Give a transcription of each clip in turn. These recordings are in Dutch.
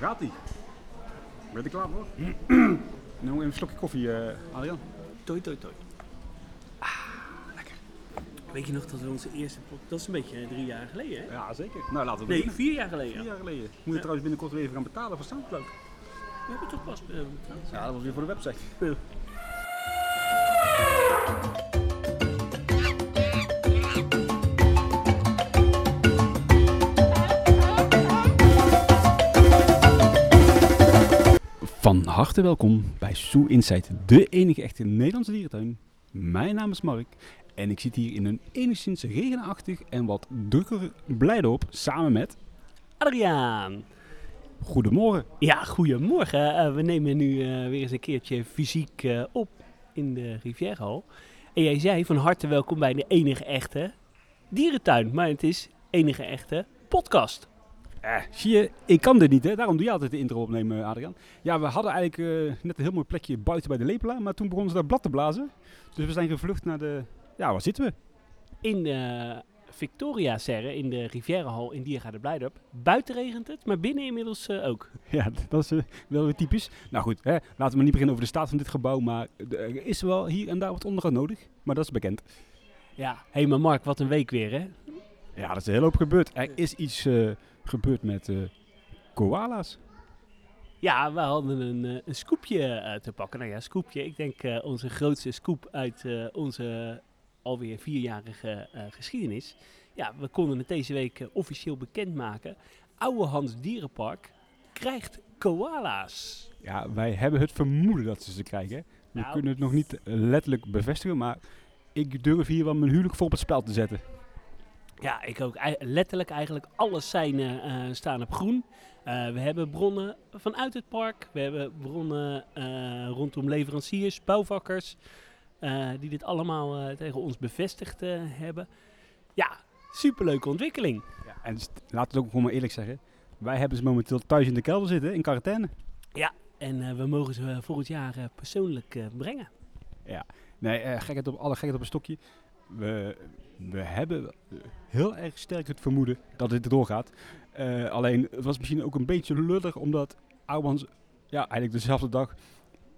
Daar gaat hij. Ben je er klaar voor? nou, even een slokje koffie, uh, Adrian. Toi, toi, toi. Ah, lekker. Weet je nog dat we onze eerste. Dat is een beetje drie jaar geleden, hè? Ja, zeker. Nou, laten we Nee, vier jaar geleden. Vier jaar geleden. Moet je trouwens binnenkort weer even gaan betalen voor Soundcloud. We hebben toch pas... eh, betaald. Ja, dat was weer voor de website. Van harte welkom bij Zoo Insight, de enige echte Nederlandse dierentuin. Mijn naam is Mark en ik zit hier in een enigszins regenachtig en wat drukker Blijdorp samen met... Adriaan. Goedemorgen. Ja, goedemorgen. Eh, we nemen nu eh, weer eens een keertje fysiek eh, op in de Rivierhal. En jij zei van harte welkom bij de enige echte dierentuin. Maar het is enige echte podcast. Eh, zie je, ik kan dit niet hè, daarom doe je altijd de intro opnemen Adriaan. Ja, we hadden eigenlijk eh, net een heel mooi plekje buiten bij de Lepelaar, maar toen begonnen ze daar blad te blazen. Dus we zijn gevlucht naar de... Ja, waar zitten we? In de Victoria Serre, in de Rivierhal in Diergaarde Blijdorp. Buiten regent het, maar binnen inmiddels eh, ook. Ja, dat is eh, wel weer typisch. Nou goed, hè, laten we maar niet beginnen over de staat van dit gebouw, maar er is wel hier en daar wat onderhoud nodig, maar dat is bekend. Ja, hé hey, maar Mark, wat een week weer hè? Ja, er is een hele hoop gebeurd. Er is iets eh, gebeurd met eh, koala's. Ja, we hadden een, eh, een scoopje eh, te pakken. Nou ja, scoopje. Ik denk onze grootste scoop uit onze alweer vierjarige geschiedenis. Ja, we konden het deze week officieel bekendmaken. Oude Hans Dierenpark krijgt koala's. Ja, wij hebben het vermoeden dat ze ze krijgen. We Nou. kunnen het nog niet letterlijk bevestigen, maar ik durf hier wel mijn huwelijk voor op het spel te zetten. Ja, ik ook. Letterlijk eigenlijk alle seinen eh, staan op groen. Eh, we hebben bronnen vanuit het park. We hebben bronnen eh, rondom leveranciers, bouwvakkers. die dit allemaal tegen ons bevestigd hebben. Ja, superleuke ontwikkeling. Ja, en laten we het ook gewoon maar eerlijk zeggen. Wij hebben ze momenteel thuis in de kelder zitten, in quarantaine. En eh, we mogen ze volgend jaar persoonlijk brengen. Nee, eh, gekheid op, alle gekheid op een stokje. We, we hebben heel erg sterk het vermoeden dat dit doorgaat. Eh, alleen, het was misschien ook een beetje lullig, omdat Ouwans ja, eigenlijk dezelfde dag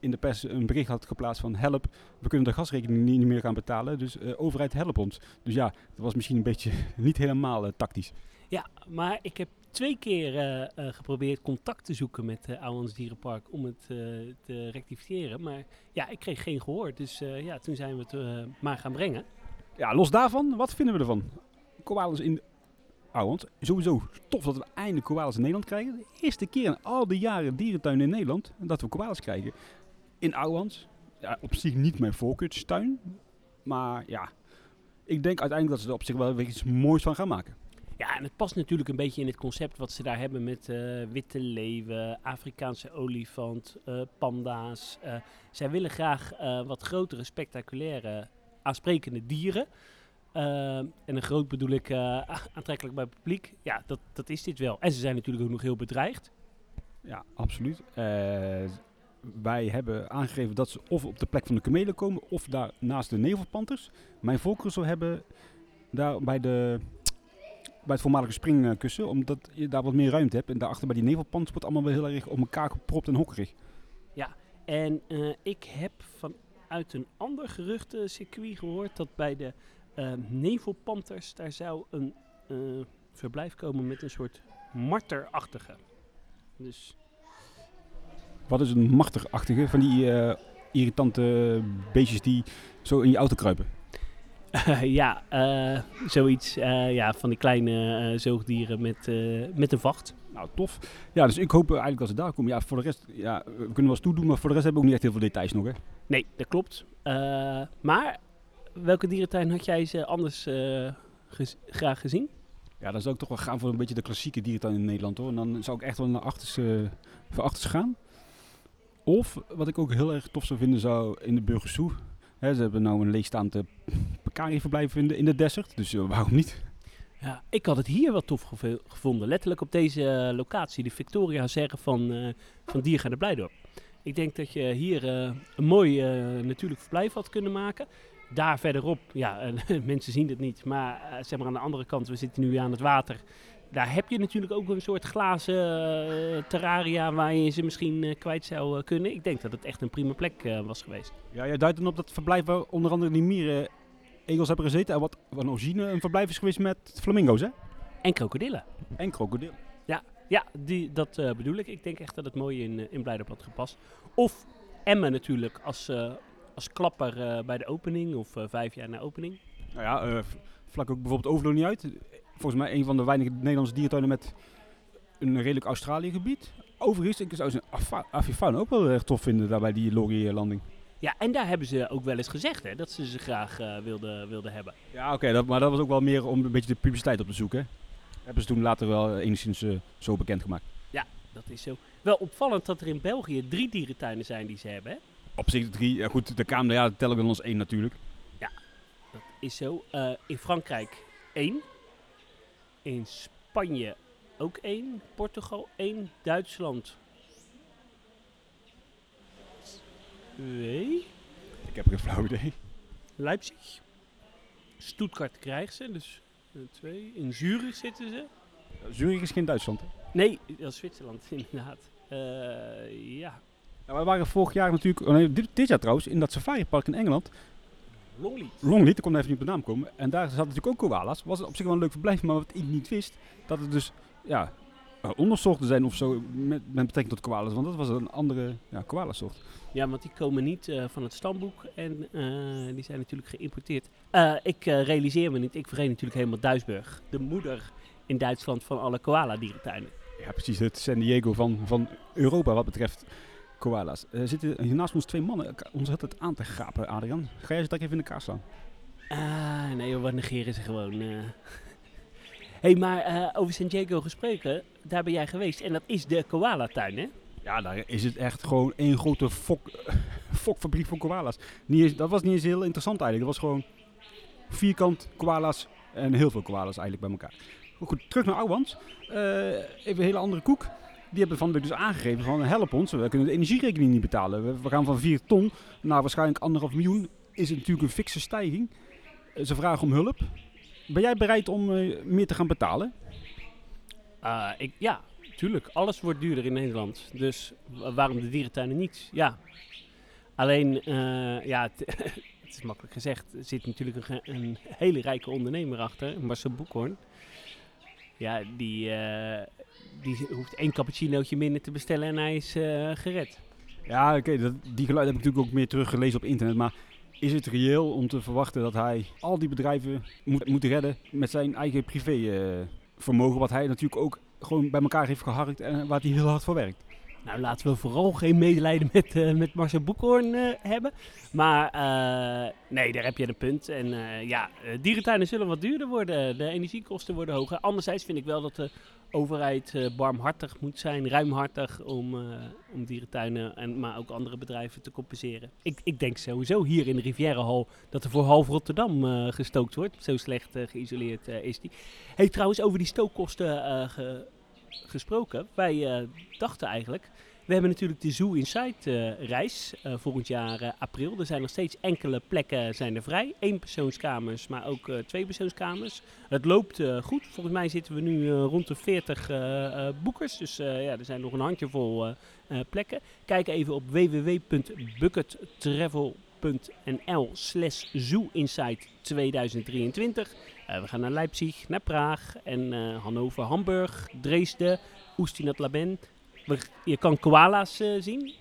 in de pers een bericht had geplaatst van help, we kunnen de gasrekening niet, meer gaan betalen, dus eh, overheid help ons. Dus ja, dat was misschien een beetje niet helemaal eh, tactisch. Ja, maar ik heb twee keer geprobeerd contact te zoeken met uh, Ouwans Dierenpark om het te rectificeren. Maar ja, ik kreeg geen gehoor. Dus ja, toen zijn we het maar gaan brengen. Ja, los daarvan, wat vinden we ervan? Koalas in Ouwans, sowieso tof dat we eindelijk koalas in Nederland krijgen. De eerste keer in al die jaren dierentuin in Nederland dat we koalas krijgen. In Ouwans, ja, op zich niet mijn voorkeurstuin, maar ja, ik denk uiteindelijk dat ze er op zich wel iets moois van gaan maken. Ja, en het past natuurlijk een beetje in het concept wat ze daar hebben met eh, witte leeuwen, Afrikaanse olifant, eh, panda's. Eh, zij willen graag wat grotere, spectaculaire, aansprekende dieren. Eh, en een groot bedoel ik eh, aantrekkelijk bij het publiek. Ja, dat, dat is dit wel. En ze zijn natuurlijk ook nog heel bedreigd. Ja, absoluut. Eh, wij hebben aangegeven dat ze of op de plek van de kamelen komen of daar naast de nevelpanters. Mijn voorkeur zou hebben daar bij, de, bij het voormalige springkussen, omdat je daar wat meer ruimte hebt. En daarachter bij die nevelpanters wordt allemaal wel heel erg op elkaar gepropt en hokkerig. En eh, ik heb vanuit een ander geruchtencircuit gehoord dat bij de eh, nevelpanters daar zou een eh, verblijf komen met een soort marterachtige. Dus Wat is een machtigachtige van die eh, irritante beestjes die zo in je auto kruipen? ja, eh, zoiets ja, van die kleine zoogdieren met, met een vacht. Nou, tof. Ja, dus ik hoop eigenlijk dat ze daar komen. Ja, voor de rest, ja, we kunnen wel eens toedoen, maar voor de rest hebben we ook niet echt heel veel details nog, hè. Nee, dat klopt. Eh, maar welke dierentuin had jij ze anders eh, gez- graag gezien? Ja, dan zou ik toch wel gaan voor een beetje de klassieke dierentuin in Nederland hoor. En dan zou ik echt wel naar achterse, voor achterse gaan. Of, wat ik ook heel erg tof zou vinden, zou in de Burgersoe. Hè, ze hebben nou een leegstaand uh, Pekari-verblijf in de, in de desert, dus eh, waarom niet? Ja, ik had het hier wel tof gevonden. Letterlijk op deze eh, locatie, de Victoria zeggen van, eh van Diergaarde Blijdorp. Ik denk dat je hier eh, een mooi eh, natuurlijk verblijf had kunnen maken. Daar verderop, ja, eh, mensen zien het niet, maar zeg maar aan de andere kant, we zitten nu aan het water. daar heb je natuurlijk ook een soort glazen terraria waar je ze misschien kwijt zou kunnen. Ik denk dat het echt een prima plek was geweest. Ja, jij duidt dan op dat verblijf waar onder andere die mieren egels hebben gezeten. En wat van origine een verblijf is geweest met flamingo's, hè? En krokodillen. En krokodil. Ja, die, dat eh, bedoel ik. Ik denk echt dat het mooi in, eh, in Blijdorp had gepast. Of Emmen natuurlijk als, eh, als klapper bij de opening of vijf jaar na opening. Nou ja, vlak ook bijvoorbeeld Overloon niet uit. Volgens mij een van de weinige Nederlandse dierentuinen met een redelijk Australië gebied. Overigens, ik zou zijn Afifaun ook wel erg tof vinden daar bij die Laurier-landing. Ja, en daar hebben ze ook wel eens gezegd hè, dat ze ze graag wilden, wilden hebben. Ja, oké, maar dat was ook wel meer om een beetje de publiciteit op te zoeken. hè. Hebben ze toen later wel enigszins eh, zo bekendgemaakt. Dat is zo. Wel opvallend dat er in België drie dierentuinen zijn die ze hebben. Hè? Op zich drie, ja, goed, de Kamer, ja, dat tellen we dan als één natuurlijk. Dat is zo. Eh, in Frankrijk één. In Spanje ook één. Portugal één. Duitsland twee. Ik heb geen flauw idee. Leipzig. Stuttgart krijgen ze, dus eh, twee. In Zurich zitten ze. Zurich is geen Duitsland. hè? Nee, dat is Zwitserland inderdaad. Eh, ja, Nou, we waren vorig jaar natuurlijk, oh nee, dit, dit jaar trouwens, in dat safaripark in Engeland. Longleat. Longleat, ik kon even niet op de naam komen. En daar zaten natuurlijk ook koala's. Was op zich wel een leuk verblijf, maar wat ik niet wist, dat het dus, ja, eh, ondersoorten zijn of zo met, met betrekking tot koalas. Want dat was een andere ja, koalasoort. Ja, want die komen niet eh, van het stamboek en eh, die zijn natuurlijk geïmporteerd. Eh, ik eh, realiseer me niet, ik vergeet natuurlijk helemaal Duisburg. De moeder in Duitsland van alle koala-dierentuinen. Ja, precies. Het San Diego van, van Europa wat betreft koala's. Er zitten hier naast ons twee mannen elkaar ontzettend aan te gapen, Adrian. Ga jij ze direct even in de kaas staan? Ah, nee, wat negeren ze gewoon. Hey, maar eh, over San Diego gesproken, daar ben jij geweest. En dat is de koala-tuin, hè? Ja, daar is het echt gewoon één grote fok, fokfabriek voor koala's. Dat was niet eens heel interessant eigenlijk. Dat was gewoon vierkant koala's en heel veel koala's eigenlijk bij elkaar. Goed, terug naar Ouwans. Eh, even een hele andere koek. Die hebben van de dus aangegeven van help ons, we kunnen de energierekening niet betalen. We, we gaan van 4 ton naar waarschijnlijk anderhalf miljoen. Is het natuurlijk een fikse stijging. Eh, ze vragen om hulp. Ben jij bereid om eh, meer te gaan betalen? Ah, ik, ja, tuurlijk. Alles wordt duurder in Nederland. Dus wa- waarom de dierentuinen niet? Ja. Alleen, eh, ja, het, is makkelijk gezegd. Er zit natuurlijk een, een hele rijke ondernemer achter, Marcel Boekhoorn. Ja, die, eh, die hoeft één cappuccinootje minder te bestellen en hij is eh, gered. Ja, oké, dat die geluiden heb ik natuurlijk ook meer teruggelezen op internet. Maar is het reëel om te verwachten dat hij al die bedrijven moet, moet redden met zijn eigen privé eh, wat hij natuurlijk ook gewoon bij elkaar heeft geharkt en waar hij heel hard voor werkt? Nou, laten we vooral geen medelijden met, eh, met Marcel Boekhoorn eh, hebben. Maar nee, daar heb je een punt. En ja, dierentuinen zullen wat duurder worden. De energiekosten worden hoger. Anderzijds vind ik wel dat de overheid eh, barmhartig moet zijn, ruimhartig, om, eh, om dierentuinen, en, maar ook andere bedrijven te compenseren. Ik, ik denk sowieso hier in de Rivierenhal dat er voor half Rotterdam eh, gestookt wordt. Zo slecht geïsoleerd is die. Hey, trouwens, over die stookkosten ge- gesproken. Wij dachten eigenlijk, we hebben natuurlijk de Zoo Inside eh, reis eh, volgend jaar eh, april. Er zijn nog steeds enkele plekken zijn er vrij. Eén persoonskamers, maar ook twee persoonskamers. Het loopt goed. Volgens mij zitten we nu rond de 40 eh, eh, boekers. Dus ja, er zijn nog een handjevol plekken. Kijk even op www.buckettravel.nl slash Zoo Inside 2023. Eh, we gaan naar Leipzig, naar Praag en eh, Hannover, Hamburg, Dresden, Oestinat-Laben. We- Je kan koala's eh, zien.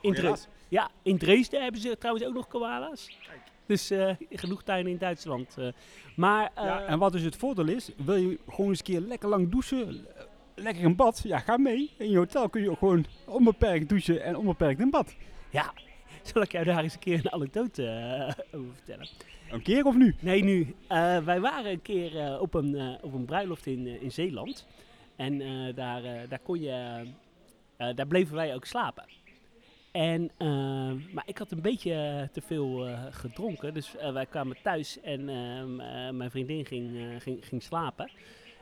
In Dre- ja, in Dresden hebben ze trouwens ook nog koala's. Dus eh, genoeg tuinen in Duitsland. eh. maar Ja, en wat dus het voordeel is, wil je gewoon eens een keer lekker lang douchen, lekker in bad, ja ga mee. In je hotel kun je ook gewoon onbeperkt douchen en onbeperkt in bad. ja, zal ik jou daar eens een keer een anekdote over vertellen? Een keer of nu? Nee, nu. Wij waren een keer op, een, op een bruiloft in, in Zeeland. En eh, daar, eh, daar kon je. eh, daar bleven wij ook slapen. En, eh, maar ik had een beetje te veel gedronken. Dus wij kwamen thuis en ehm, eh, mijn vriendin ging, ging, ging slapen.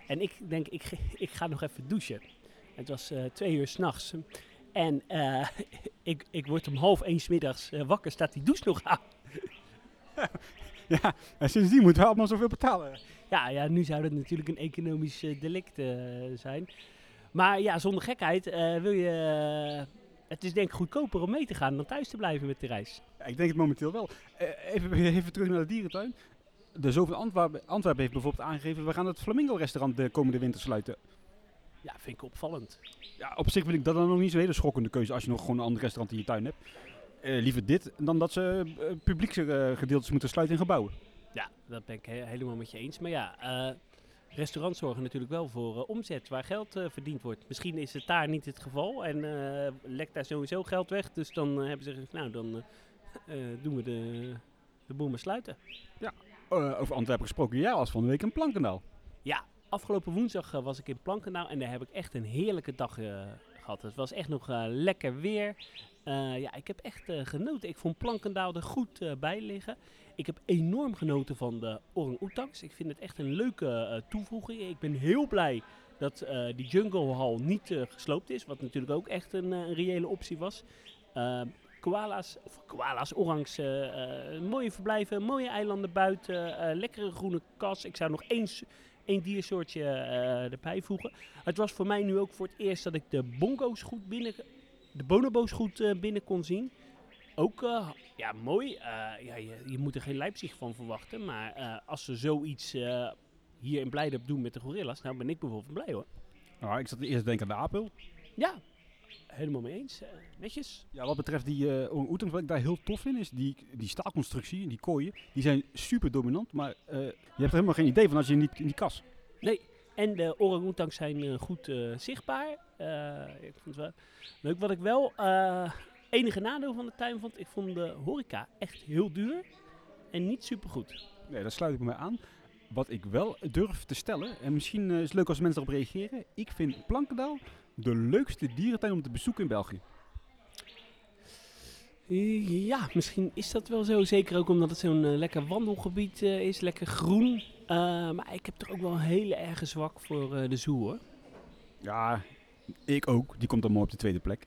En ik denk, ik, ik ga nog even douchen. Het was twee uur s'nachts. En ik, ik word om half één middags wakker, staat die douche nog aan. Ja, en sindsdien moeten we allemaal zoveel betalen. Ja, ja, nu zou dat natuurlijk een economisch eh, delict eh, zijn. Maar ja, zonder gekheid eh, wil je... het is denk ik goedkoper om mee te gaan dan thuis te blijven met de reis. Ja, ik denk het momenteel wel. Even, even terug naar de dierentuin. De Zoo van Antwerpen, Antwerpen heeft bijvoorbeeld aangegeven... we gaan het Flamingo-restaurant de komende winter sluiten. Ja, vind ik opvallend. Ja, op zich vind ik dat dan nog niet zo'n hele schokkende keuze... als je nog gewoon een ander restaurant in je tuin hebt. Eh, liever dit dan dat ze uh, publieksgedeeltes moeten sluiten in gebouwen. Ja, dat ben ik he- helemaal met je eens. Maar ja, eh, restaurants zorgen natuurlijk wel voor eh, omzet waar geld eh, verdiend wordt. Misschien is het daar niet het geval en eh, lekt daar sowieso geld weg. Dus dan eh, hebben ze gezegd, nou dan eh, eh, doen we de, de boel maar sluiten. Eh, over Antwerpen gesproken, jij was van de week in Plankendaal. Ja, afgelopen woensdag eh, was ik in Plankendaal en daar heb ik echt een heerlijke dag eh, gehad. Het was echt nog eh, lekker weer. Eh, ja, ik heb echt eh, genoten. Ik vond Plankendaal er goed eh, bij liggen. Ik heb enorm genoten van de orang-oetangs. Ik vind het echt een leuke toevoeging. Ik ben heel blij dat die jungle hall niet gesloopt is. Wat natuurlijk ook echt een, reële optie was. Eh, koala's, of koala's, orangs, mooie verblijven, mooie eilanden buiten, lekkere groene kas. Ik zou nog één, s- één diersoortje erbij voegen. Het was voor mij nu ook voor het eerst dat ik de bongo's goed binnen, de bonobo's goed eh, binnen kon zien. Ook eh, ja, mooi. Eh, ja, je, je moet er geen Leipzig van verwachten. Maar als ze zoiets hier in Blijdorp doen met de gorillas, nou ben ik bijvoorbeeld blij hoor. Nou, ik zat eerst te denken aan de apel. Ja, helemaal mee eens. Netjes. Ja, wat betreft die orang-oetangs, wat ik daar heel tof vind, is die, die staalconstructie, die kooien, die zijn super dominant, maar je hebt er helemaal geen idee van als je niet in die kas. En de orang-oetangs zijn eh, goed eh, zichtbaar. Eh, ik vond het wel leuk. Wat ik wel enige nadeel van de tuin vond, ik vond de horeca echt heel duur en niet super goed. Nee, daar sluit ik me aan. Wat ik wel durf te stellen, en misschien is het leuk als mensen erop reageren, ik vind Plankendaal de leukste dierentuin om te bezoeken in België. Ja, misschien is dat wel zo. Zeker ook omdat het zo'n lekker wandelgebied is, lekker groen. Eh, maar ik heb toch ook wel een hele erge zwak voor eh, de zoo hoor. Ja, ik ook. Die komt dan mooi op de tweede plek.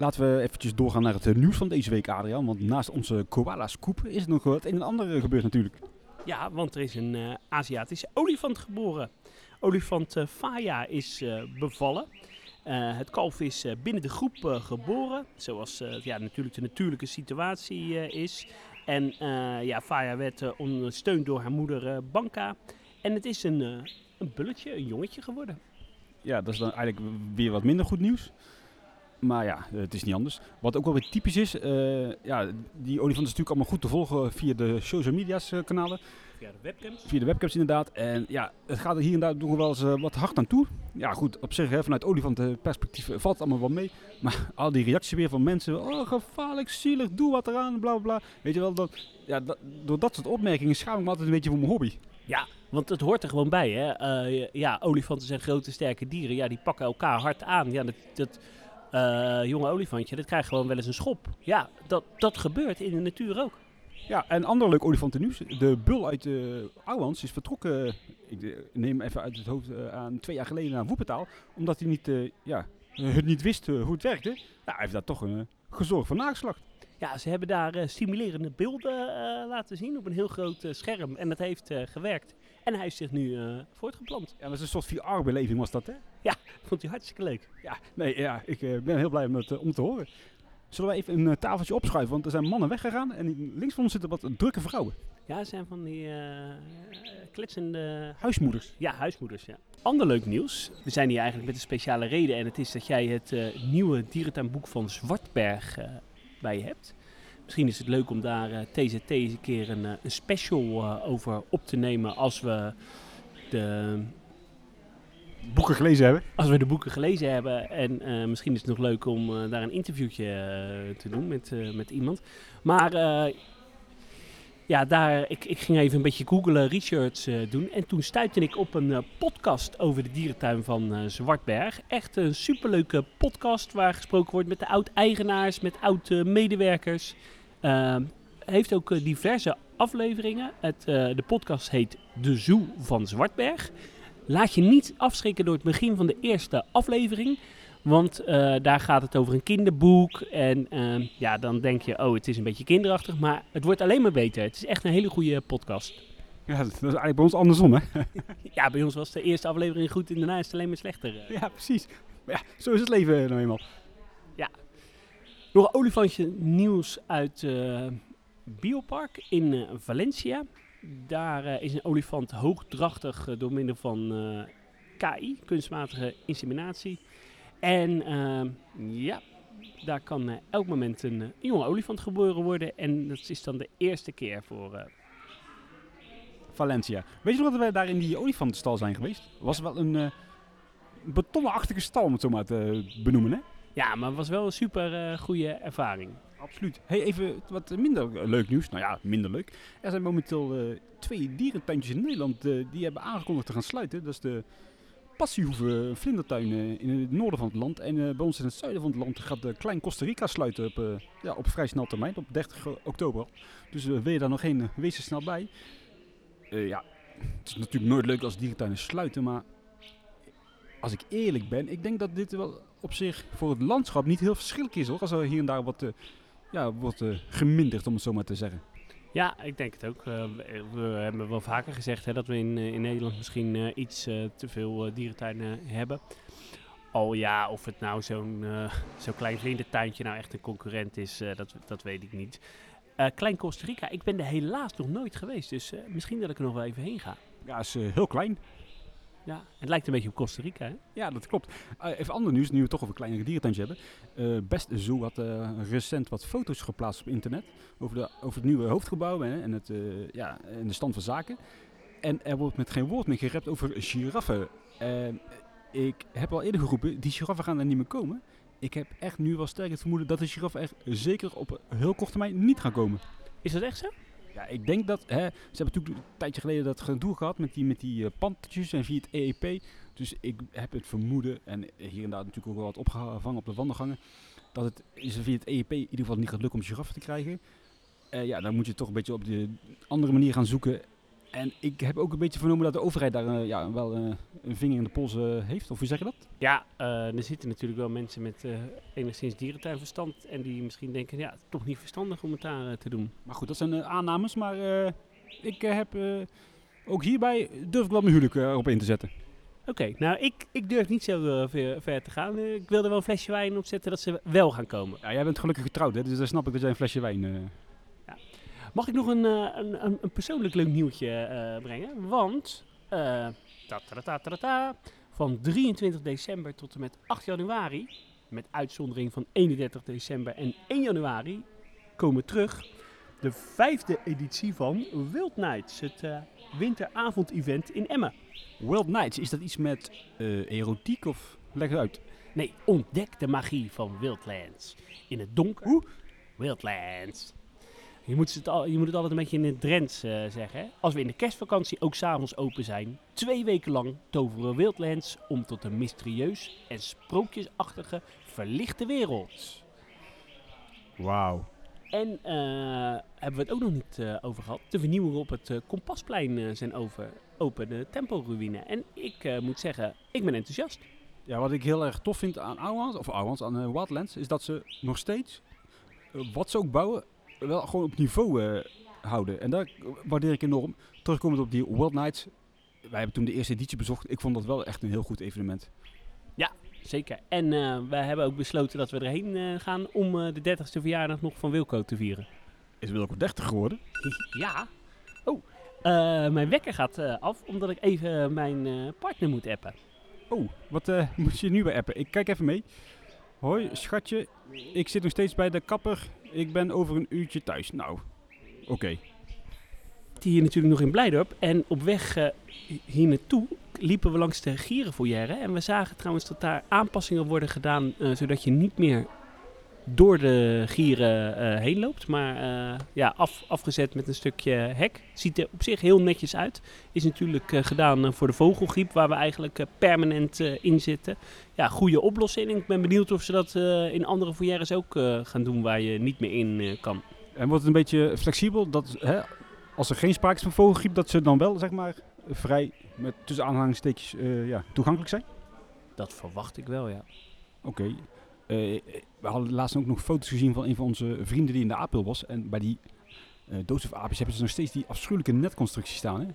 Laten we eventjes doorgaan naar het eh, nieuws van deze week, Adriaan. Want naast onze koala-scoop is er nog wat een en ander gebeurd natuurlijk. Ja, want er is een eh, Aziatische olifant geboren. Olifant eh, Faya is bevallen. Het kalf is binnen de groep geboren, zoals ja, natuurlijk de natuurlijke situatie is. En eh, ja, Faya werd eh, ondersteund door haar moeder eh, Banka. En het is een, een bulletje, een jongetje geworden. Ja, dat is dan eigenlijk weer wat minder goed nieuws. Maar ja, het is niet anders. Wat ook wel weer typisch is, ja, die olifant is natuurlijk allemaal goed te volgen via de social media's kanalen. Via de webcams. Via de webcams inderdaad. En ja, het gaat er hier en daar nog wel eens eh, wat hard aan toe. Ja goed, op zich hè, vanuit olifantenperspectief eh, valt het allemaal wel mee. Maar al die reacties weer van mensen. Oh, gevaarlijk, zielig, doe wat eraan, bla bla bla. Weet je wel, dat, ja, dat, door dat soort opmerkingen schaam ik me altijd een beetje voor mijn hobby. Want het hoort er gewoon bij, hè. Eh, ja, olifanten zijn grote, sterke dieren. Ja, die pakken elkaar hard aan. Ja, dat, dat eh, jonge olifantje, dat krijgt gewoon wel eens een schop. Ja, dat, dat gebeurt in de natuur ook. Ja, en ander leuk olifantennieuws. De bul uit de Ouwans is vertrokken, eh, ik eh, neem even uit het hoofd eh, aan twee jaar geleden naar Woepetaal. Omdat hij niet, eh, ja, eh, het niet wist eh, hoe het werkte. Ja, hij heeft daar toch een gezorgd voor nageslacht. Ja, ze hebben daar eh, stimulerende beelden eh, laten zien op een heel groot eh, scherm. En dat heeft eh, gewerkt. En hij heeft zich nu eh, voortgeplant. Ja, dat is een soort VR-beleving was dat, hè? Vond hij hartstikke leuk. Ja, nee, ja, ik eh, ben heel blij om het, eh, om te horen. Zullen we even een eh, tafeltje opschuiven? Want er zijn mannen weggegaan en links van ons zitten wat drukke vrouwen. Ja, het zijn van die eh kletsende Huismoeders. Ja, huismoeders, ja. Ander leuk nieuws. We zijn hier eigenlijk met een speciale reden. En het is dat jij het eh, nieuwe dierentuinboek van Zwartberg bij je hebt. Misschien is het leuk om daar TZT eens een keer een, een special over op te nemen als we, de, Boeken gelezen hebben. als we de boeken gelezen hebben. En eh, misschien is het nog leuk om eh, daar een interviewtje eh, te doen met, met iemand. Maar ja, daar, ik, ik ging even een beetje googlen, research doen. En toen stuitte ik op een podcast over de dierentuin van Zwartberg. Echt een superleuke podcast waar gesproken wordt met de oud-eigenaars, met oud-medewerkers. heeft ook diverse afleveringen. Het, de podcast heet De Zoo van Zwartberg. Laat je niet afschrikken door het begin van de eerste aflevering. Want eh, daar gaat het over een kinderboek. En ehm, ja, dan denk je, oh, het is een beetje kinderachtig. Maar het wordt alleen maar beter. Het is echt een hele goede podcast. Ja, dat is eigenlijk bij ons andersom, hè? Ja, bij ons was de eerste aflevering goed en daarna is het alleen maar slechter. eh. Ja, precies. Maar ja, zo is het leven nou eenmaal. Nog een olifantje nieuws uit eh Biopark in Valencia. Daar eh, is een olifant hoogdrachtig eh, door middel van eh, KI, kunstmatige inseminatie. En ehm, ja, daar kan elk moment een, jonge olifant geboren worden. En dat is dan de eerste keer voor... Valencia. Weet je nog dat wij daar in die olifantenstal zijn geweest? Was wel een eh betonnenachtige stal, om het zo maar te benoemen, hè? ja, maar het was wel een super goede ervaring. Absoluut. Hey, even wat minder leuk nieuws. Nou ja, minder leuk. Er zijn momenteel eh, twee dierentuintjes in Nederland eh, die hebben aangekondigd te gaan sluiten. Dat is de Passiehoeve Vlindertuin eh, in het noorden van het land. En bij ons in het zuiden van het land gaat de Klein Costa Rica sluiten op, ja, op vrij snel termijn, op 30 oktober. Dus wil daar nog heen, eh, wees er snel bij. Ja, het is natuurlijk nooit leuk als dierentuinen sluiten, maar als ik eerlijk ben, ik denk dat dit wel op zich voor het landschap niet heel verschillend is hoor. Als er hier en daar wat, ja, wordt eh, geminderd, om het zo maar te zeggen. Ja, ik denk het ook. Eh, we, hebben wel vaker gezegd hè, dat we in, eh, in Nederland misschien iets te veel dierentuinen hebben. Al ja, of het nou zo'n zo'n klein vlindertuintje nou echt een concurrent is, dat, dat weet ik niet. Klein Costa Rica, ik ben er helaas nog nooit geweest, dus misschien dat ik er nog wel even heen ga. Ja, is heel klein. Ja, het lijkt een beetje op Costa Rica, hè? Ja, dat klopt. Eh, even ander nieuws, nu we toch over kleinere dierentuintjes hebben. Eh Best Zoo had eh, recent wat foto's geplaatst op internet over, de, over het nieuwe hoofdgebouw hè, en, het, ja, en de stand van zaken. En er wordt met geen woord meer gerept over giraffen. En ik heb al eerder geroepen, die giraffen gaan er niet meer komen. Ik heb echt nu wel sterk het vermoeden dat de giraffen er zeker op heel korte termijn niet gaan komen. Is dat echt zo? Ja, ik denk dat, hè, ze hebben natuurlijk een tijdje geleden dat gedoe gehad met die, met die eh, pantertjes en via het EEP. Dus ik heb het vermoeden, en hier en daar natuurlijk ook wel wat opgevangen op de wandelgangen, dat het is via het EEP in ieder geval niet gaat lukken om giraffen te krijgen. Eh, ja, dan moet je toch een beetje op de andere manier gaan zoeken. En ik heb ook een beetje vernomen dat de overheid daar eh, ja, wel eh, een vinger in de pols eh, heeft. Of hoe zeg je dat? Ja, er zitten natuurlijk wel mensen met enigszins dierentuinverstand en die misschien denken, ja, toch niet verstandig om het daar te doen. Maar goed, dat zijn aannames. Maar ik heb ook hierbij durf ik wel mijn huwelijk erop in te zetten. Oké, nou ik, ik durf niet zo ver, ver te gaan. Ik wilde wel een flesje wijn opzetten dat ze wel gaan komen. Ja, jij bent gelukkig getrouwd, hè? dus dan snap ik dat jij een flesje wijn... Mag ik nog een, eh, een, een, een persoonlijk leuk nieuwtje eh, brengen? Want eh, ta -ta -ta van 23 december tot en met 8 januari, met uitzondering van 31 december en 1 januari, komen terug de vijfde editie van Wild Nights, het eh, winteravond-event in Emmen. Wild Nights, is dat iets met erotiek of leg het uit? Nee, ontdek de magie van Wildlands. In het donker. Hoe? Wildlands. Je moet, het al, je moet het altijd een beetje in het Drents eh, zeggen. Hè? Als we in de kerstvakantie ook s'avonds open zijn, twee weken lang toveren Wildlands om tot een mysterieus en sprookjesachtige verlichte wereld. Wauw. En eh, hebben we het ook nog niet eh, over gehad. De vernieuwingen op het eh, Kompasplein zijn over, open, de Tempo-ruïne. En ik eh, moet zeggen, ik ben enthousiast. Ja, wat ik heel erg tof vind aan Ouwans, of Ouwans, aan Wildlands, is dat ze nog steeds, wat ze ook bouwen, wel gewoon op niveau eh, houden. En daar waardeer ik enorm. Terugkomend op die Wild Nights, wij hebben toen de eerste editie bezocht. Ik vond dat wel echt een heel goed evenement. Zeker. En eh we hebben ook besloten dat we erheen eh, gaan om eh, de 30ste verjaardag nog van Wilco te vieren. Is wel ook 30 geworden. Ja. Oh, eh, mijn wekker gaat eh, af omdat ik even mijn eh, partner moet appen. Oh, wat eh, moet je nu bij appen? Ik kijk even mee. Hoi, schatje. Ik zit nog steeds bij de kapper. Ik ben over een uurtje thuis. Nou, oké. Hier natuurlijk nog in Blijdorp. En op weg eh, hier naartoe liepen we langs de gierenfoyer. En we zagen trouwens dat daar aanpassingen worden gedaan, eh, zodat je niet meer door de gieren eh, heen loopt. Maar eh, ja, af, afgezet met een stukje hek. Ziet er op zich heel netjes uit. Is natuurlijk eh, gedaan voor de vogelgriep, waar we eigenlijk permanent eh, in zitten. Ja, goede oplossing. Ik ben benieuwd of ze dat eh, in andere foyers ook eh, gaan doen, waar je niet meer in eh, kan. En wordt het een beetje flexibel? Dat, hè, als er geen sprake is van vogelgriep, dat ze dan wel, zeg maar, vrij, met tussen aanhalingstekens, eh, ja, toegankelijk zijn? Dat verwacht ik wel, ja. Oké. We hadden laatst ook nog foto's gezien van een van onze vrienden die in de Apel was. En bij die uh, doodsofaapjes hebben ze nog steeds die afschuwelijke netconstructie staan. Hè?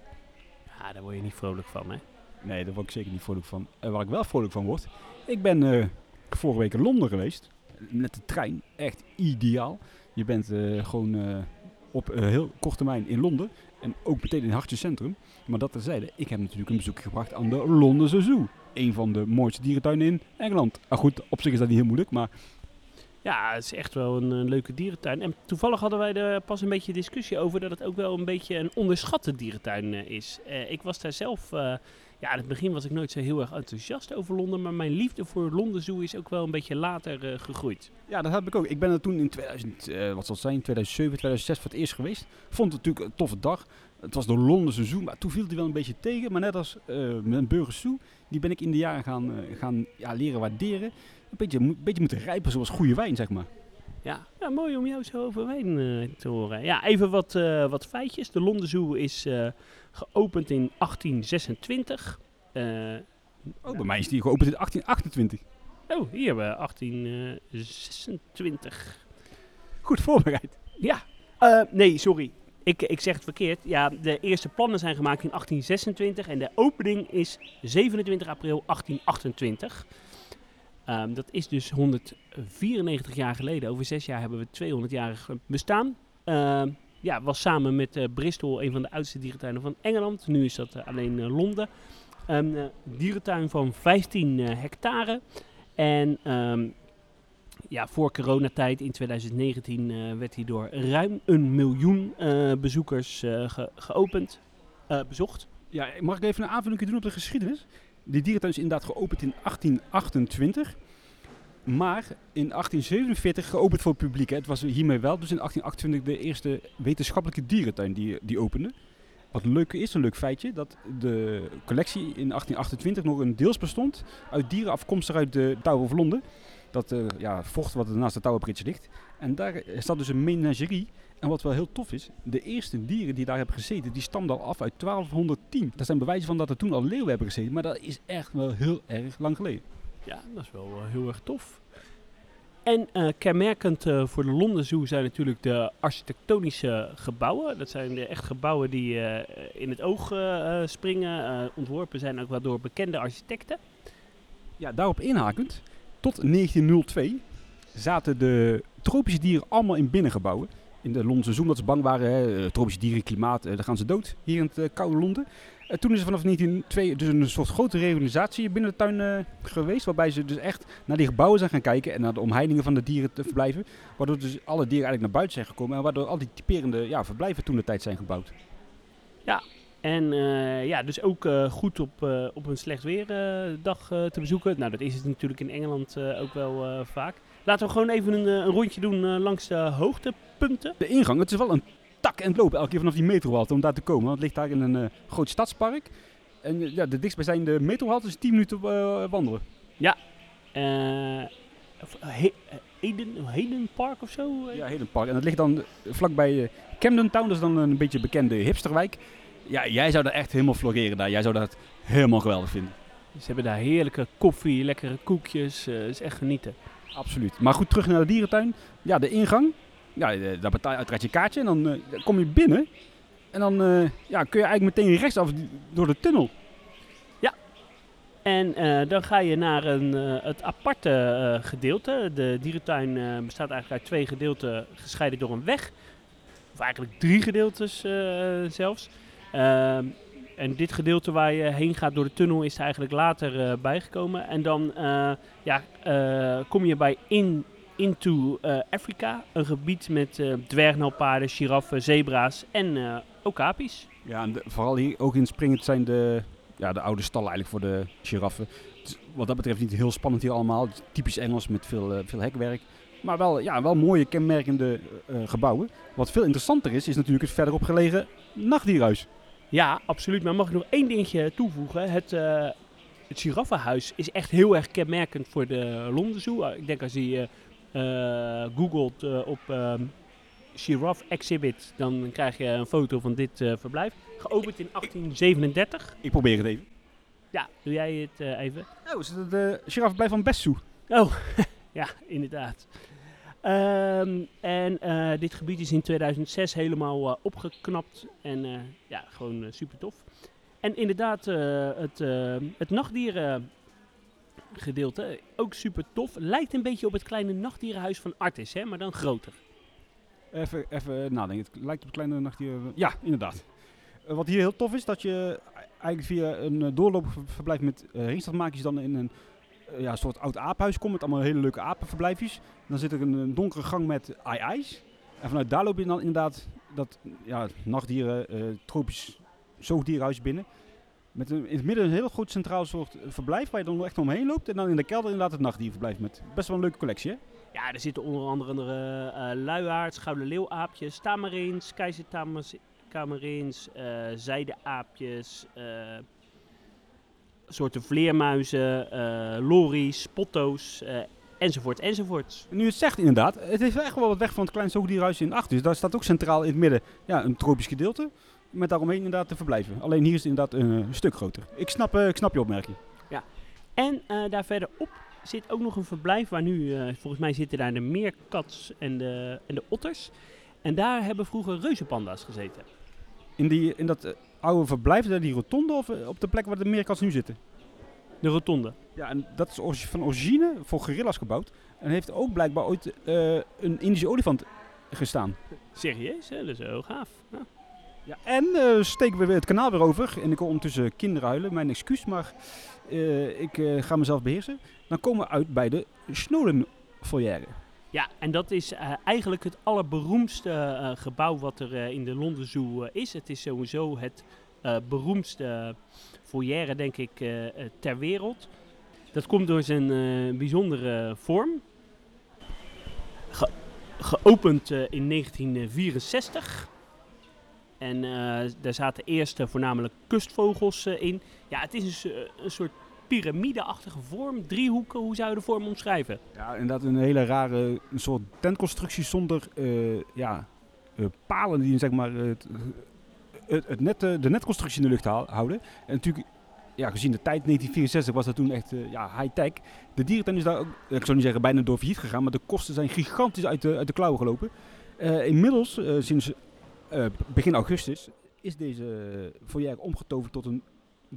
Ja, daar word je niet vrolijk van, hè? Nee, daar word ik zeker niet vrolijk van. Waar ik wel vrolijk van word. Ik ben uh, vorige week in Londen geweest. Met de trein. Echt ideaal. Je bent gewoon op heel korte termijn in Londen. En ook meteen in het hartje centrum. Maar dat terzijde, ik heb natuurlijk een bezoek gebracht aan de Londense Zoo. Een van de mooiste dierentuinen in Engeland. Ah goed, op zich is dat niet heel moeilijk, maar... Ja, het is echt wel een, een leuke dierentuin. En toevallig hadden wij er pas een beetje discussie over dat het ook wel een beetje een onderschatte dierentuin uh, is. Uh, ik was daar zelf... Uh, ja, in het begin was ik nooit zo heel erg enthousiast over Londen, maar mijn liefde voor Londen Zoo is ook wel een beetje later gegroeid. Ja, dat heb ik ook. Ik ben er toen in 2000, wat zal het zijn, 2007, 2006 voor het eerst geweest. Vond het natuurlijk een toffe dag. Het was de Londense Zoo, maar toen viel hij wel een beetje tegen. Maar net als uh, mijn Burgers Zoo, die ben ik in de jaren gaan, uh, gaan ja, leren waarderen. Een beetje, een beetje moeten rijpen zoals goede wijn, zeg maar. Ja, ja mooi om jou zo over wijn uh, te horen. Ja, even wat, wat feitjes. De Londen Zoo is geopend in 1826. oh, bij mij is die geopend in 1828. Oh, hier hebben we 1826. Goed voorbereid. Ja, nee, sorry. Ik, ik zeg het verkeerd. Ja, de eerste plannen zijn gemaakt in 1826 en de opening is 27 april 1828. Um, dat is dus 194 jaar geleden. Over zes jaar hebben we 200-jarig bestaan. Uh, ja, was samen met uh, Bristol een van de oudste dierentuinen van Engeland. Nu is dat uh, alleen uh, Londen. Een dierentuin van 15 hectare. En ja, voor coronatijd in 2019 uh, werd hij door ruim een miljoen uh, bezoekers ge geopend, bezocht. Ja, mag ik even een aanvulling doen op de geschiedenis? Die dierentuin is inderdaad geopend in 1828. Maar in 1847 geopend voor het publiek. Het was hiermee wel, dus in 1828 de eerste wetenschappelijke dierentuin die, die opende. Wat leuk is, een leuk feitje, dat de collectie in 1828 nog een deels bestond uit dieren afkomstig uit de Tower of Londen dat uh, ja, vocht wat er naast de Bridge ligt. En daar staat dus een menagerie. En wat wel heel tof is, de eerste dieren die daar hebben gezeten, die stamden al af uit 1210. Daar zijn bewijzen van dat er toen al leeuwen hebben gezeten, maar dat is echt wel heel erg lang geleden. Ja, dat is wel uh, heel erg tof. En uh, kenmerkend uh, voor de Londen Zoo zijn natuurlijk de architectonische gebouwen. Dat zijn de echt gebouwen die uh, in het oog springen. ontworpen zijn ook wel door bekende architecten. Ja, daarop inhakend tot 1902 zaten de tropische dieren allemaal in binnengebouwen. In de Londense Zoo, dat ze bang waren, hè, eh, tropische dieren, klimaat, uh, dan gaan ze dood hier in het uh, koude Londen. Toen is er vanaf 1902 dus een soort grote reorganisatie binnen de tuin geweest, waarbij ze dus echt naar die gebouwen zijn gaan kijken en naar de omheiningen van de dieren te verblijven. Waardoor dus alle dieren eigenlijk naar buiten zijn gekomen en waardoor al die typerende ja, verblijven toen de tijd zijn gebouwd. Ja, en uh, ja, dus ook uh, goed op, uh, op een slecht weerdag te bezoeken. Nou, dat is het natuurlijk in Engeland ook wel vaak. Laten we gewoon even een, een rondje doen langs de hoogtepunten. De ingang, het is wel een tak en lopen elke keer vanaf die metrohalte om daar te komen. Want het ligt daar in een groot stadspark. En ja, de dichtstbijzijnde metrohalte is 10 minuten wandelen. Ja, He Heden, Heden Park of zo? Ja, Heden Park. En dat ligt dan vlakbij Camden Town, dat is dan een beetje bekende hipsterwijk. Ja, jij zou daar echt helemaal floreren daar. Jij zou dat helemaal geweldig vinden. Ze hebben daar heerlijke koffie, lekkere koekjes. Uh, is echt genieten. Absoluut. Maar goed, terug naar de dierentuin. Ja, de ingang. Ja, eh, daar betaal je uiteraard je kaartje. En dan uh, kom je binnen. En dan uh, ja, kun je eigenlijk meteen rechtsaf door de tunnel. Ja. En dan ga je naar een, het aparte gedeelte. De dierentuin bestaat eigenlijk uit twee gedeelten gescheiden door een weg. Of eigenlijk drie gedeeltes zelfs. Uh, en dit gedeelte waar je heen gaat door de tunnel is er eigenlijk later uh, bijgekomen. En dan uh, ja, uh, kom je bij In, Into Africa. Een gebied met dwergnelpaarden, giraffen, zebra's en okapis. Ja, en vooral hier ook in springend zijn de, ja, de oude stallen eigenlijk voor de giraffen. Wat dat betreft niet heel spannend hier allemaal. Typisch Engels met veel, veel hekwerk. Maar wel, ja, wel mooie kenmerkende gebouwen. Wat veel interessanter is, is natuurlijk het verderop gelegen nachtdierhuis. Ja, absoluut. Maar mag ik nog één dingetje toevoegen? Het, uh, het giraffenhuis is echt heel erg kenmerkend voor de Londen Zoo. Ik denk als je uh, googelt uh, op um, Giraffe Exhibit, dan krijg je een foto van dit verblijf. Geopend in 1837. Ik probeer het even. Ja, doe jij het even? Oh, is het de giraffenverblijf van Bessou? Oh, ja, inderdaad. Ehm, en eh, dit gebied is in 2006 helemaal eh, opgeknapt en eh, ja, gewoon super tof. En inderdaad, het, het nachtdierengedeelte, ook super tof. Lijkt een beetje op het kleine nachtdierenhuis van Artis, hè, maar dan groter. Even, even nadenken. Het lijkt op een kleine nachtdier. Ja, inderdaad. Wat hier heel tof is, dat je eigenlijk via een doorloopverblijf met uh, dan in een uh, ja, soort oud apenhuis komt. Met allemaal hele leuke apenverblijfjes. Dan zit er een, een donkere gang met ai-ais. En vanuit daar loop je dan inderdaad dat ja, nachtdieren, uh, tropisch zoogdierenhuis binnen. Met een, in het midden een heel groot centraal soort verblijf waar je dan echt omheen loopt. En dan in de kelder inderdaad het nachtdierverblijf met best wel een leuke collectie hè? Ja, er zitten onder andere uh, luiaards, gouden leeuwaapjes, tamarins, keizertamarins, uh, zijdeaapjes, soorten vleermuizen, uh, lories, potto's, enzovoort, enzovoort. Nu het zegt inderdaad, het is echt wel wat weg van het klein zoogdierhuis in achter. Dus daar staat ook centraal in het midden ja, een tropisch gedeelte. Met daaromheen inderdaad te verblijven. Alleen hier is het inderdaad een stuk groter. Ik snap, ik snap je opmerking. Ja, en daar verderop zit ook nog een verblijf waar nu, volgens mij zitten daar de meerkats en de, en de otters. En daar hebben vroeger reuzenpanda's gezeten. In, die, in dat oude verblijf, daar die rotonde of uh, op de plek waar de meerkats nu zitten? De rotonde. Ja, en dat is van origine voor gorilla's gebouwd. En heeft ook blijkbaar ooit een Indische olifant gestaan. Serieus? Hè? Dat is heel gaaf. Ja. Ja, en uh, steken we weer het kanaal weer over. En ik hoor ondertussen kinderen huilen. Mijn excuus, maar uh, ik ga mezelf beheersen. Dan komen we uit bij de Snowden foyer. Ja, en dat is eigenlijk het allerberoemdste gebouw wat er in de London Zoo is. Het is sowieso het beroemdste foyer, denk ik, ter wereld. Dat komt door zijn bijzondere vorm. Ge geopend in 1964. En daar zaten eerst voornamelijk kustvogels in. Ja, het is een, een soort piramideachtige vorm, driehoeken. Hoe zou je de vorm omschrijven? Ja, inderdaad een hele rare een soort tentconstructie zonder ja, palen die zeg maar, het, het, het net, de netconstructie in de lucht houden. En natuurlijk, ja, gezien de tijd 1964 was dat toen echt ja, high-tech. De dierentuin is daar ook, ik zou niet zeggen bijna door failliet gegaan, maar de kosten zijn gigantisch uit de, uit de klauwen gelopen. inmiddels, sinds begin augustus is deze foyer omgetoverd tot een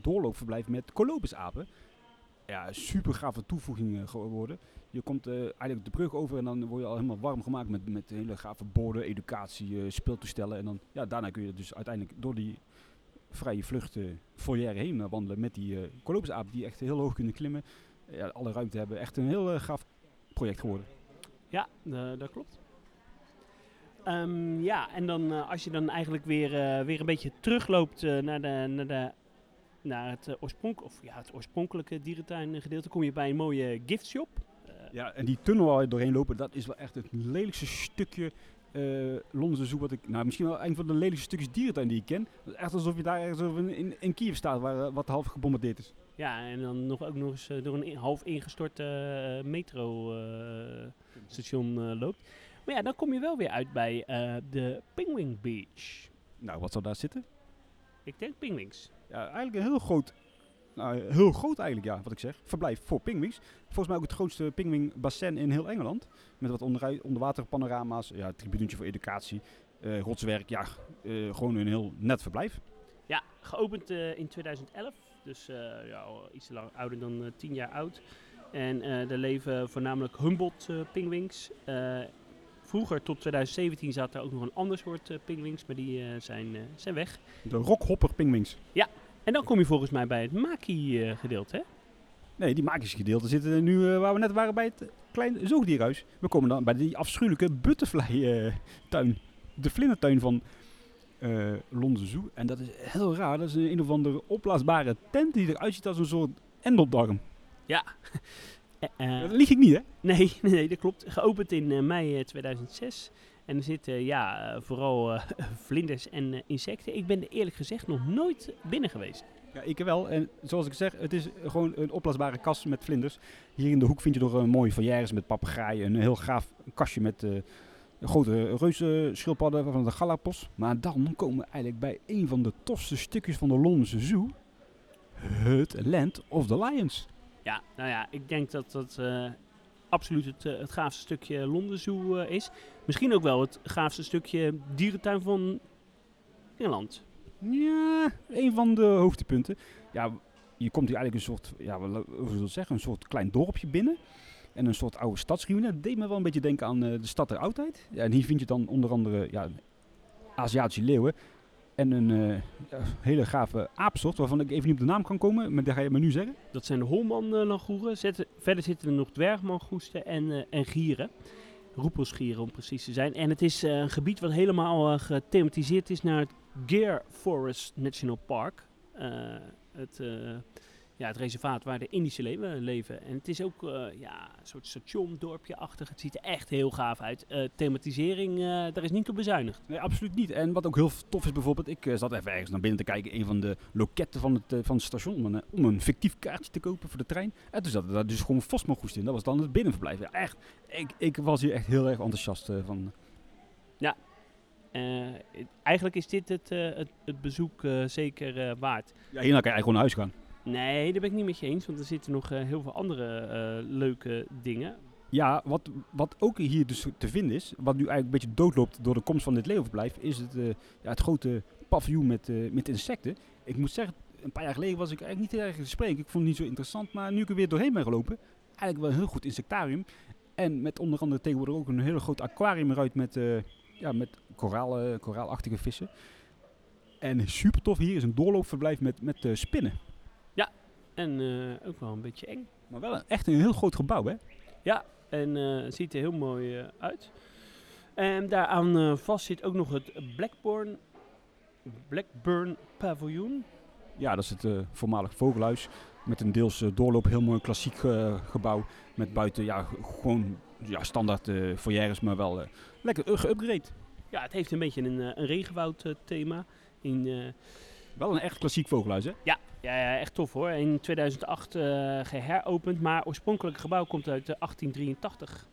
doorloopverblijf met Colobusapen. Ja, super gave toevoeging uh, geworden. Je komt uh, eigenlijk de brug over en dan word je al helemaal warm gemaakt met, met hele gave borden, educatie, speeltoestellen. En dan, ja, daarna kun je dus uiteindelijk door die vrije vlucht foyer heen wandelen met die Colobusapen die echt heel hoog kunnen klimmen. Ja, alle ruimte hebben. Echt een heel gaaf project geworden. Ja, dat klopt. Um, ja, en dan uh, als je dan eigenlijk weer, uh, weer een beetje terugloopt uh, naar, de, naar, de, naar het, oorspronk, of, ja, het oorspronkelijke dierentuin gedeelte, kom je bij een mooie giftshop. ja, en die tunnel waar je doorheen lopen, dat is wel echt het lelijkste stukje Londense Zoo wat ik, nou misschien wel een van de lelijkste stukjes dierentuin die ik ken. Het is echt alsof je daar ergens in, in, in Kiev staat, waar wat half gebombardeerd is. Ja, en dan nog, ook nog eens door een in, half ingestort metrostation loopt. Maar ja, dan kom je wel weer uit bij uh, de Penguin Beach. Nou, wat zou daar zitten? Ik denk pingwings. Ja, eigenlijk een heel groot, nou, heel groot eigenlijk, ja, wat ik zeg. Verblijf voor pingwings. Volgens mij ook het grootste pingwingbassin in heel Engeland. Met wat onder, onderwaterpanorama's, ja, tribunetje voor educatie, uh, rotswerk. Ja, uh, gewoon een heel net verblijf. Ja, geopend uh, in 2011. Dus ja, iets lang ouder dan 10 jaar oud. En er leven voornamelijk Humboldt pingwings. Vroeger, tot 2017, zat er ook nog een ander soort uh, pingwings, maar die uh, zijn, uh, zijn weg. De rockhopper pingwings. Ja, en dan kom je volgens mij bij het maki-gedeelte, hè? Nee, die magische gedeelte zitten nu waar we net waren bij het kleine zoogdierhuis. We komen dan bij die afschuwelijke butterfly-tuin. de vlindertuin van Londen Zoo. En dat is heel raar. Dat is een, een of andere opblaasbare tent die eruit ziet als een soort endeldarm. Ja. Uh, dat lieg ik niet, hè? Nee, nee dat klopt. Geopend in uh, mei 2006. En er zitten ja, uh, vooral vlinders en insecten. Ik ben er eerlijk gezegd nog nooit binnen geweest. Ja, ik wel. En zoals ik zeg, het is gewoon een opblaasbare kast met vlinders. Hier in de hoek vind je nog een mooie foyeres met papegaaien. Een heel gaaf kastje met grote reuzenschildpadden van de Galapos. Maar dan komen we eigenlijk bij een van de tofste stukjes van de Londense Zoo. Het Land of the Lions. Ja, nou ja, ik denk dat dat uh, absoluut het, eh, het gaafste stukje Londen Zoo eh, is. Misschien ook wel het gaafste stukje dierentuin van Engeland. Ja, een van de hoogtepunten. Ja, je komt hier eigenlijk een soort, ja, zullen zeggen, een soort klein dorpje binnen. En een soort oude stadsruïne. Dat deed me wel een beetje denken aan eh, de stad der oudheid. Ja, en hier vind je dan onder andere ja, Aziatische leeuwen. En een eh, hele gave aapsoort, waarvan ik even niet op de naam kan komen. Maar dat ga je me nu zeggen. Dat zijn de holman-langoeren. Verder zitten er nog dwergmangoesten en, eh, en gieren. Roepelsgieren om precies te zijn. En het is eh, een gebied wat helemaal gethematiseerd is naar het Gare Forest National Park. Het, ja, het reservaat waar de Indische leeuwen leven. En het is ook eh, ja, een soort station, dorpje-achtig. Het ziet er echt heel gaaf uit. Eh, thematisering, eh, daar is niet op bezuinigd. Nee, absoluut niet. En wat ook heel tof is bijvoorbeeld, ik zat even ergens naar binnen te kijken, een van de loketten van het, van het station, om een, om een fictief kaartje te kopen voor de trein. En toen zat er daar dus gewoon Vosmogoest in. Dat was dan het binnenverblijf. Ja, echt, ik, ik was hier echt heel erg enthousiast van. Het- eigenlijk is dit het, het, het bezoek zeker waard. Ja, hierna kan je eigenlijk gewoon naar huis gaan. Nee, daar ben ik niet met je eens, want er zitten nog eh, heel veel andere eh, leuke dingen. Ja, wat, wat ook hier dus te vinden is, wat nu eigenlijk een beetje doodloopt door de komst van dit leeuwenverblijf, is het, eh, ja, het grote paviljoen met, met insecten. Ik moet zeggen, een paar jaar geleden was ik eigenlijk niet heel erg gesprek. Ik vond het niet zo interessant, maar nu ik er weer doorheen ben gelopen, eigenlijk wel een heel goed insectarium. En met onder andere tegenwoordig ook een hele groot aquarium eruit met, ja, met koralen, koraalachtige vissen. En super tof, hier is een doorloopverblijf met, met spinnen. En eh, ook wel een beetje eng. Maar wel een, echt een heel groot gebouw, hè? En eh, het ziet er heel mooi eh, uit. En daaraan vast zit ook nog het Blackburn, Blackburn Paviljoen. Ja, dat is het voormalig vogelhuis. Met een deels doorloop, heel mooi klassiek gebouw. Met buiten ja, gewoon ja, standaard foyeres, maar wel lekker uh, geüpgrade. Ja, het heeft een beetje een, een regenwoud thema. In, Wel een echt klassiek vogelhuis, hè? ja, ja, ja, echt tof hoor. In 2008 eh, geheropend, maar oorspronkelijk gebouw komt uit eh, 1883.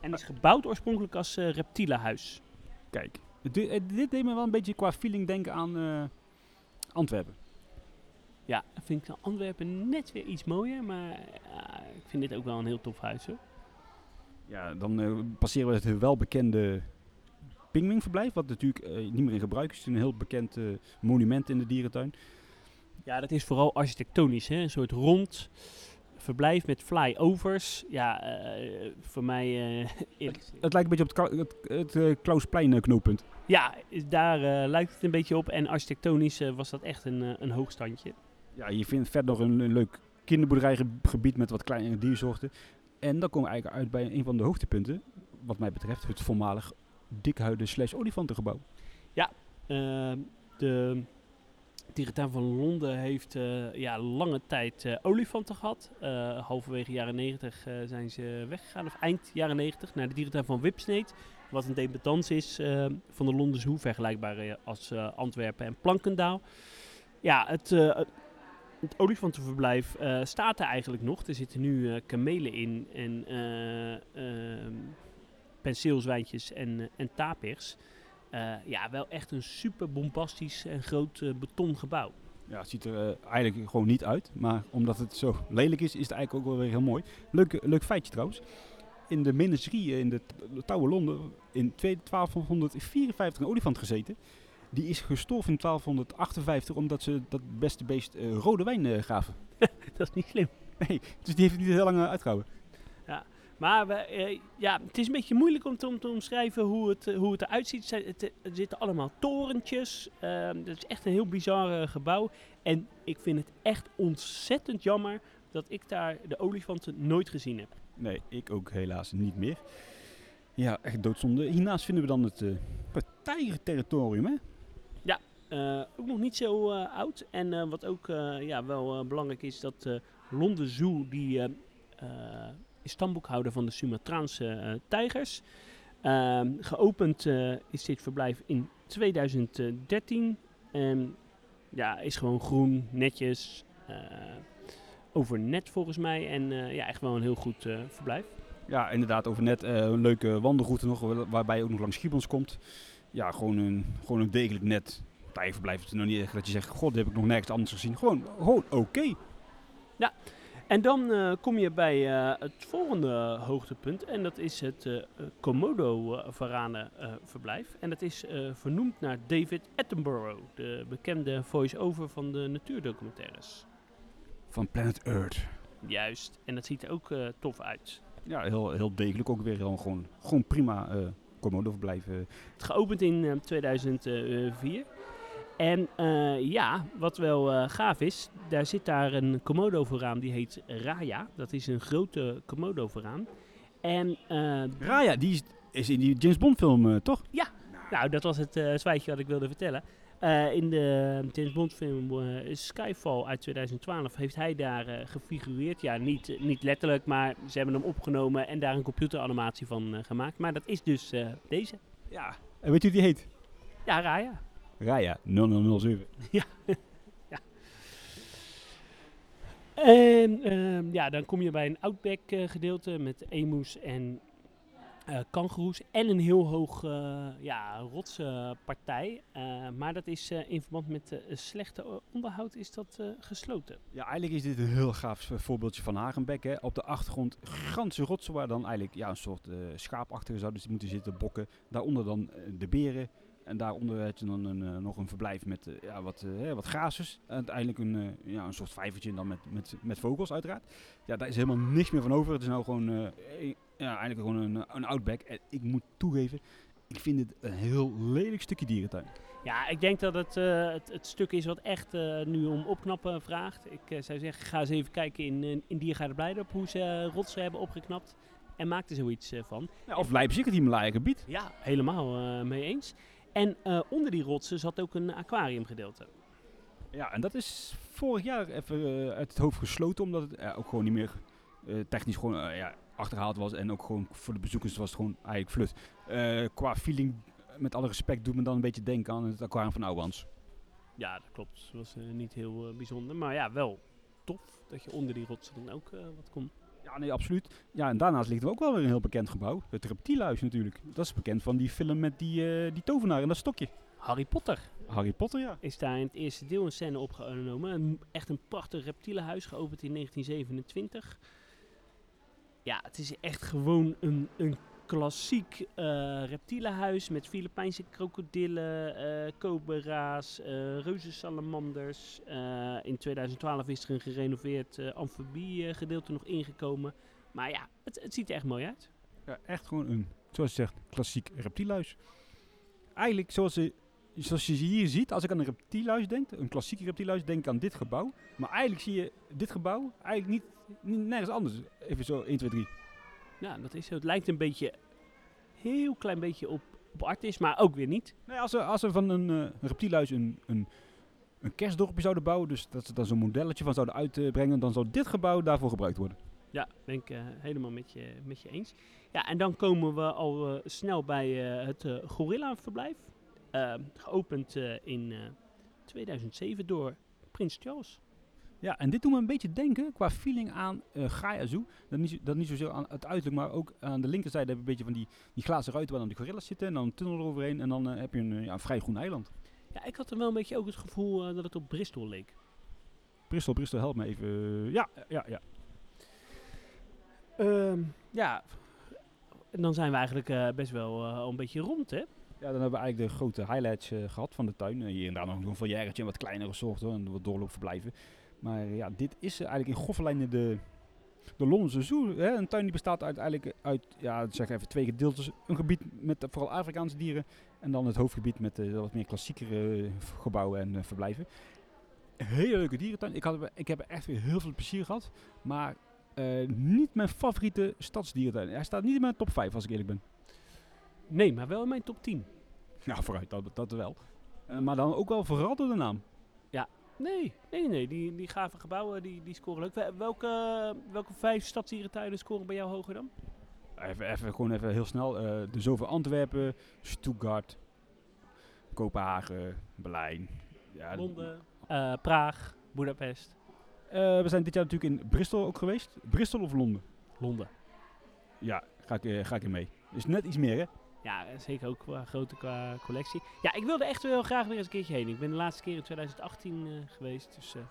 En is gebouwd oorspronkelijk als eh, reptielenhuis. Kijk, dit, eh, dit deed me wel een beetje qua feeling denken aan Antwerpen. Ja, vind ik dan Antwerpen net weer iets mooier, maar ik vind dit ook wel een heel tof huis hoor. Ja, dan passeren we het welbekende Pingwingverblijf, wat natuurlijk eh, niet meer in gebruik is. Het is een heel bekend eh, monument in de dierentuin. Ja, dat is vooral architectonisch, hè? een soort rond verblijf met flyovers. Ja, eh, voor mij eh, gezegd- Het lijkt een beetje op het, het, het Klausplein knooppunt. Ja, daar lijkt het een beetje op. En architectonisch was dat echt een, een hoogstandje. Ja, je vindt verder nog een, een leuk kinderboerderijgebied met wat kleine diersoorten. En dan komen we eigenlijk uit bij een van de hoogtepunten, wat mij betreft, het voormalig dikhuiden slash olifantengebouw. Eh, de dierentuin van Londen heeft eh, ja, lange tijd eh, olifanten gehad. Eh, halverwege jaren 90 eh, zijn ze weggegaan, of eind jaren 90, naar de dierentuin van Whipsnade. Wat een dependance is eh, van de Londen Zoo, vergelijkbaar als Antwerpen en Plankendaal. Ja, het, het- olifantenverblijf staat er eigenlijk nog. Er zitten nu kamelen in en eh, penseelzwijntjes en, eh, en tapirs. Eh, ja, wel echt een super bombastisch en groot eh, beton gebouw. Ja, het ziet er eigenlijk gewoon niet uit, maar omdat het zo lelijk is, is het eigenlijk ook wel weer heel mooi. Leuk, leuk feitje trouwens. In de menagerie eh, in de t- Touwe Londen in 2 1254 een olifant gezeten. Die is gestorven in 1258 omdat ze dat beste beest rode wijn gaven. Dat is niet slim. Nee, dus die heeft het niet heel lang eh, uitgehouden. Maar we, eh, ja, het is een beetje moeilijk om te, om te omschrijven hoe het, eh, hoe het eruit ziet. Het, er zitten allemaal torentjes. Ehm het is echt een heel bizar eh, gebouw. En ik vind het echt ontzettend jammer dat ik daar de olifanten nooit gezien heb. Nee, ik ook helaas niet meer. Ja, echt doodzonde. Hiernaast vinden we dan het, het tijgerterritorium, hè? Eh, ook nog niet zo oud. En wat ook ja, wel belangrijk is, dat Londen Zoo die, is stamboekhouder van de Sumatraanse eh, tijgers. Ehm, geopend eh, is dit verblijf in 2013. En ja, is gewoon groen, netjes, eh overnet volgens mij. En ja, echt wel een heel goed verblijf. Ja, inderdaad, over net een leuke wandelroute nog, wa- waarbij je ook nog langs Gibbons komt. Ja, gewoon een, gewoon een degelijk net tijgerverblijf. Het is nog niet echt dat je zegt, god, heb ik nog nergens anders gezien. Gewoon, gewoon oké. En dan eh, kom je bij eh, het volgende hoogtepunt. En dat is het eh Komodo-varanenverblijf. en dat is vernoemd naar David Attenborough. De bekende voice-over van de natuurdocumentaires. Van Planet Earth. Juist. En dat ziet er ook tof uit. Ja, heel, heel degelijk ook weer. Gewoon, gewoon, prima Komodo verblijf. eh. Het geopend in eh, 2004. En eh, ja, wat wel eh, gaaf is, daar zit daar een Komodo-varaan die heet Raya. Dat is een grote Komodo-varaan. En eh, Raya, die is, is in die James Bond film, toch? Nou, dat was het zwijtje wat ik wilde vertellen. In de James Bond film Skyfall uit 2012 heeft hij daar gefigureerd. Ja, niet, niet letterlijk, maar ze hebben hem opgenomen en daar een computeranimatie van gemaakt. Maar dat is dus deze. Ja. En weet u wie die heet? Ja, Raya. Raya 0007. En ehm, ja, dan kom je bij een Outback eh, gedeelte met emus en eh kangoeroes en een heel hoog eh ja, rotspartij. Eh, maar dat is in verband met slechte onderhoud is dat gesloten. Ja, eigenlijk is dit een heel gaaf voorbeeldje van Hagenbeck. Hè. Op de achtergrond gigantische rotsen waar dan eigenlijk ja, een soort schaapachtige zouden ze moeten zitten, bokken. Daaronder dan de beren. En daaronder had je dan een, eh, nog een verblijf met eh, ja, wat, eh, wat grazers. En uiteindelijk een, ja, een soort vijvertje dan met, met, met vogels uiteraard. Ja, daar is helemaal niks meer van over. Het is nou gewoon ja, eigenlijk gewoon een, een outback. En ik moet toegeven, ik vind het een heel lelijk stukje dierentuin. Ja, ik denk dat het, het, het stuk is wat echt nu om opknappen vraagt. Ik eh, zou zeggen, ga eens even kijken in, in, in Diergaarde Blijdorp hoe ze rotsen hebben opgeknapt. En maak er zoiets van. Ja, of Leipzig, het Himalaya gebied. Ja, helemaal mee eens. En eh, onder die rotsen zat ook een aquariumgedeelte. Ja, en dat is vorig jaar even eh, uit het hoofd gesloten, omdat het eh, ook gewoon niet meer technisch gewoon ja, achterhaald was. En ook gewoon voor de bezoekers was het gewoon eigenlijk flut. Qua feeling, met alle respect, doet me dan een beetje denken aan het aquarium van Ouwans. Ja, dat klopt. Dat was niet heel bijzonder. Maar ja, wel tof dat je onder die rotsen dan ook wat kon. Ja, nee, absoluut. Ja, en daarnaast ligt er ook wel weer een heel bekend gebouw. Het Reptielhuis natuurlijk. Dat is bekend van die film met die, eh, die tovenaar en dat stokje. Harry Potter Harry Potter, ja. is daar in het eerste deel een scène opgenomen. Een, echt een prachtig reptielenhuis, geopend in 1927. Ja, het is echt gewoon een, een klassiek eh reptielenhuis met Filipijnse krokodillen, eh cobra's, eh reuzensalamanders. In 2012 is er een gerenoveerd amfibie-gedeelte nog ingekomen. Maar ja, het, het ziet er echt mooi uit. Ja, echt gewoon een, zoals je zegt, klassiek reptielhuis. Eigenlijk zoals je, zoals je hier ziet, als ik aan een reptielhuis denk, een klassiek reptielhuis, denk ik aan dit gebouw. Maar eigenlijk zie je dit gebouw eigenlijk niet nergens anders. Even zo 1, 2, 3. Ja, dat is zo. Het lijkt een beetje, heel klein beetje op, op Artis, maar ook weer niet. Nee, als, we, als we van een, een reptielhuis een, een, een kerstdorpje zouden bouwen, dus dat ze daar zo'n modelletje van zouden uitbrengen, dan zou dit gebouw daarvoor gebruikt worden. Ja, ben ik eh, helemaal met je, met je eens. Ja, en dan komen we al eh, snel bij het Gorilla-verblijf. Eh, geopend in eh, 2007 door Prins Charles. Ja, en dit doet me een beetje denken qua feeling aan eh Gaia Zoo. Dat niet, dat niet zozeer aan het uiterlijk, maar ook aan de linkerzijde heb je een beetje van die, die glazen ruiten waar dan die gorillas zitten. En dan een tunnel eroverheen en dan eh, heb je een, ja, een vrij groen eiland. Ja, ik had er wel een beetje ook het gevoel eh, dat het op Bristol leek. Bristol, Bristol, help me even. Ja, ja, ja. Ehm, ja, en dan zijn we eigenlijk eh, best wel eh, al een beetje rond, hè? Ja, dan hebben we eigenlijk de grote highlights eh, gehad van de tuin. Hier en daar nog een volièretje en wat kleinere soorten en wat doorloopverblijven. Maar ja, dit is eh, eigenlijk in grove lijnen de, de Londense Zoo. Hè? Een tuin die bestaat uiteindelijk uit, ja, zeg even twee gedeeltes. Een gebied met vooral Afrikaanse dieren. En dan het hoofdgebied met eh, wat meer klassiekere eh, gebouwen en verblijven. Hele leuke dierentuin. Ik, had, ik heb er echt weer heel veel plezier gehad. Maar niet mijn favoriete stadsdierentuin. Hij staat niet in mijn top 5 als ik eerlijk ben. Nee, maar wel in mijn top 10. Nou, vooruit, dat, dat wel. Maar dan ook wel vooral door de naam. Nee, nee, nee. Die, die gave gebouwen die, die scoren leuk. Wel- Welke, welke vijf stadsdierentuinen scoren bij jou hoger dan? Even, even, gewoon even heel snel. eh de Zoveel Antwerpen, Stuttgart, Kopenhagen, Berlijn. Ja, Londen, eh, Praag, Budapest, eh, we zijn dit jaar natuurlijk in Bristol ook geweest. Bristol of Londen? Londen. Ja, ga ik, ga ik in mee. Is net iets meer, hè? Ja, zeker ook qua grootte qua collectie. Ja, ik wilde echt wel heel graag weer eens een keertje heen. Ik ben de laatste keer in 2018 eh, geweest. Dus eh,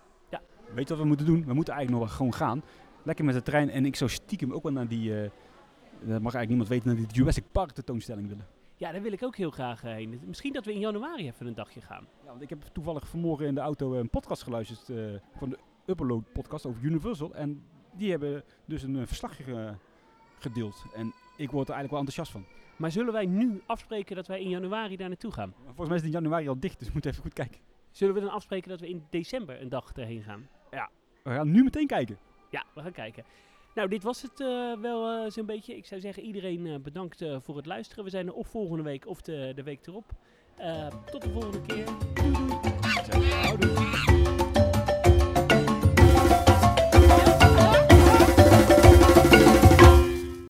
weet je wat we moeten doen? We moeten eigenlijk nog wel gewoon gaan. Lekker met de trein. En ik zou stiekem ook wel naar die, eh, dat mag eigenlijk niemand weten, naar die Jurassic Park tentoonstelling willen. Ja, daar wil ik ook heel graag heen. Misschien dat we in januari even een dagje gaan. Ja, want ik heb toevallig vanmorgen in de auto een podcast geluisterd van de Upload podcast over Universal. En die hebben dus een verslagje ge- gedeeld. En ik word er eigenlijk wel enthousiast van. Maar zullen wij nu afspreken dat wij in januari daar naartoe gaan? Volgens mij is het in januari al dicht, dus we moeten even goed kijken. Zullen we dan afspreken dat we in december een dag erheen gaan? We gaan nu meteen kijken. Ja, we gaan kijken. Nou, dit was het eh, wel eh, zo'n beetje. Ik zou zeggen, iedereen eh, bedankt voor het luisteren. We zijn er of volgende week of de, de week erop. Tot de volgende keer. Doei doei.